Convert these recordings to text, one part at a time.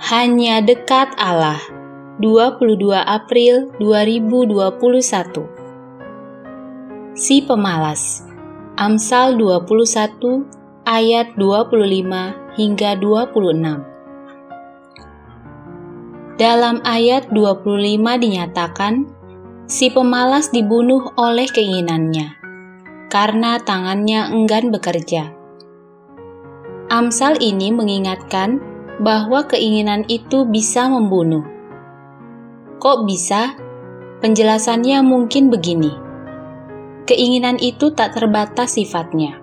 Hanya dekat Allah. 22 April 2021. Si pemalas. Amsal 21 ayat 25 hingga 26. Dalam ayat 25 dinyatakan, si pemalas dibunuh oleh keinginannya, karena tangannya enggan bekerja. Amsal ini mengingatkan bahwa keinginan itu bisa membunuh. Kok bisa? Penjelasannya mungkin begini. Keinginan itu tak terbatas sifatnya.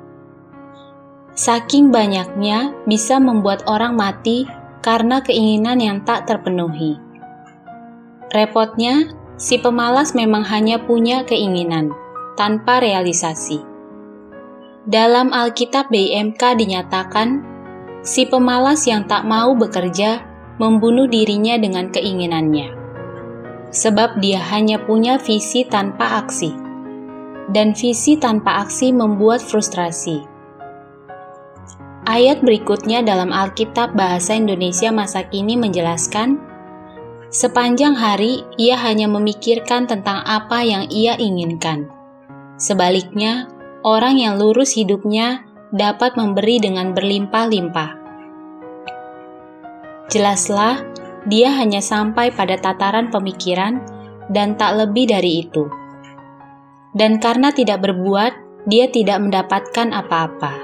Saking banyaknya bisa membuat orang mati karena keinginan yang tak terpenuhi. Repotnya, si pemalas memang hanya punya keinginan tanpa realisasi. Dalam Alkitab BMK dinyatakan, si pemalas yang tak mau bekerja membunuh dirinya dengan keinginannya. Sebab dia hanya punya visi tanpa aksi. Dan visi tanpa aksi membuat frustrasi Ayat berikutnya dalam Alkitab Bahasa Indonesia masa kini menjelaskan, sepanjang hari ia hanya memikirkan tentang apa yang ia inginkan. Sebaliknya, orang yang lurus hidupnya dapat memberi dengan berlimpah-limpah. Jelaslah, dia hanya sampai pada tataran pemikiran dan tak lebih dari itu. Dan karena tidak berbuat, dia tidak mendapatkan apa-apa.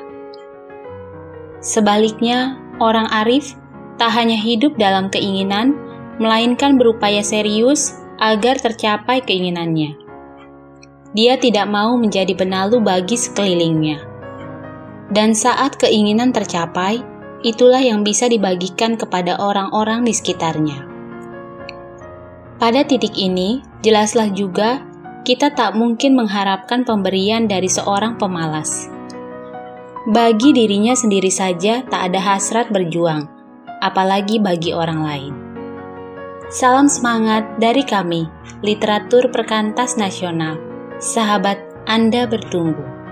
Sebaliknya, orang arif tak hanya hidup dalam keinginan, melainkan berupaya serius agar tercapai keinginannya. Dia tidak mau menjadi benalu bagi sekelilingnya. Dan saat keinginan tercapai, itulah yang bisa dibagikan kepada orang-orang di sekitarnya. Pada titik ini, jelaslah juga kita tak mungkin mengharapkan pemberian dari seorang pemalas bagi dirinya sendiri saja tak ada hasrat berjuang, apalagi bagi orang lain. Salam semangat dari kami, Literatur Perkantas Nasional. Sahabat Anda bertumbuh.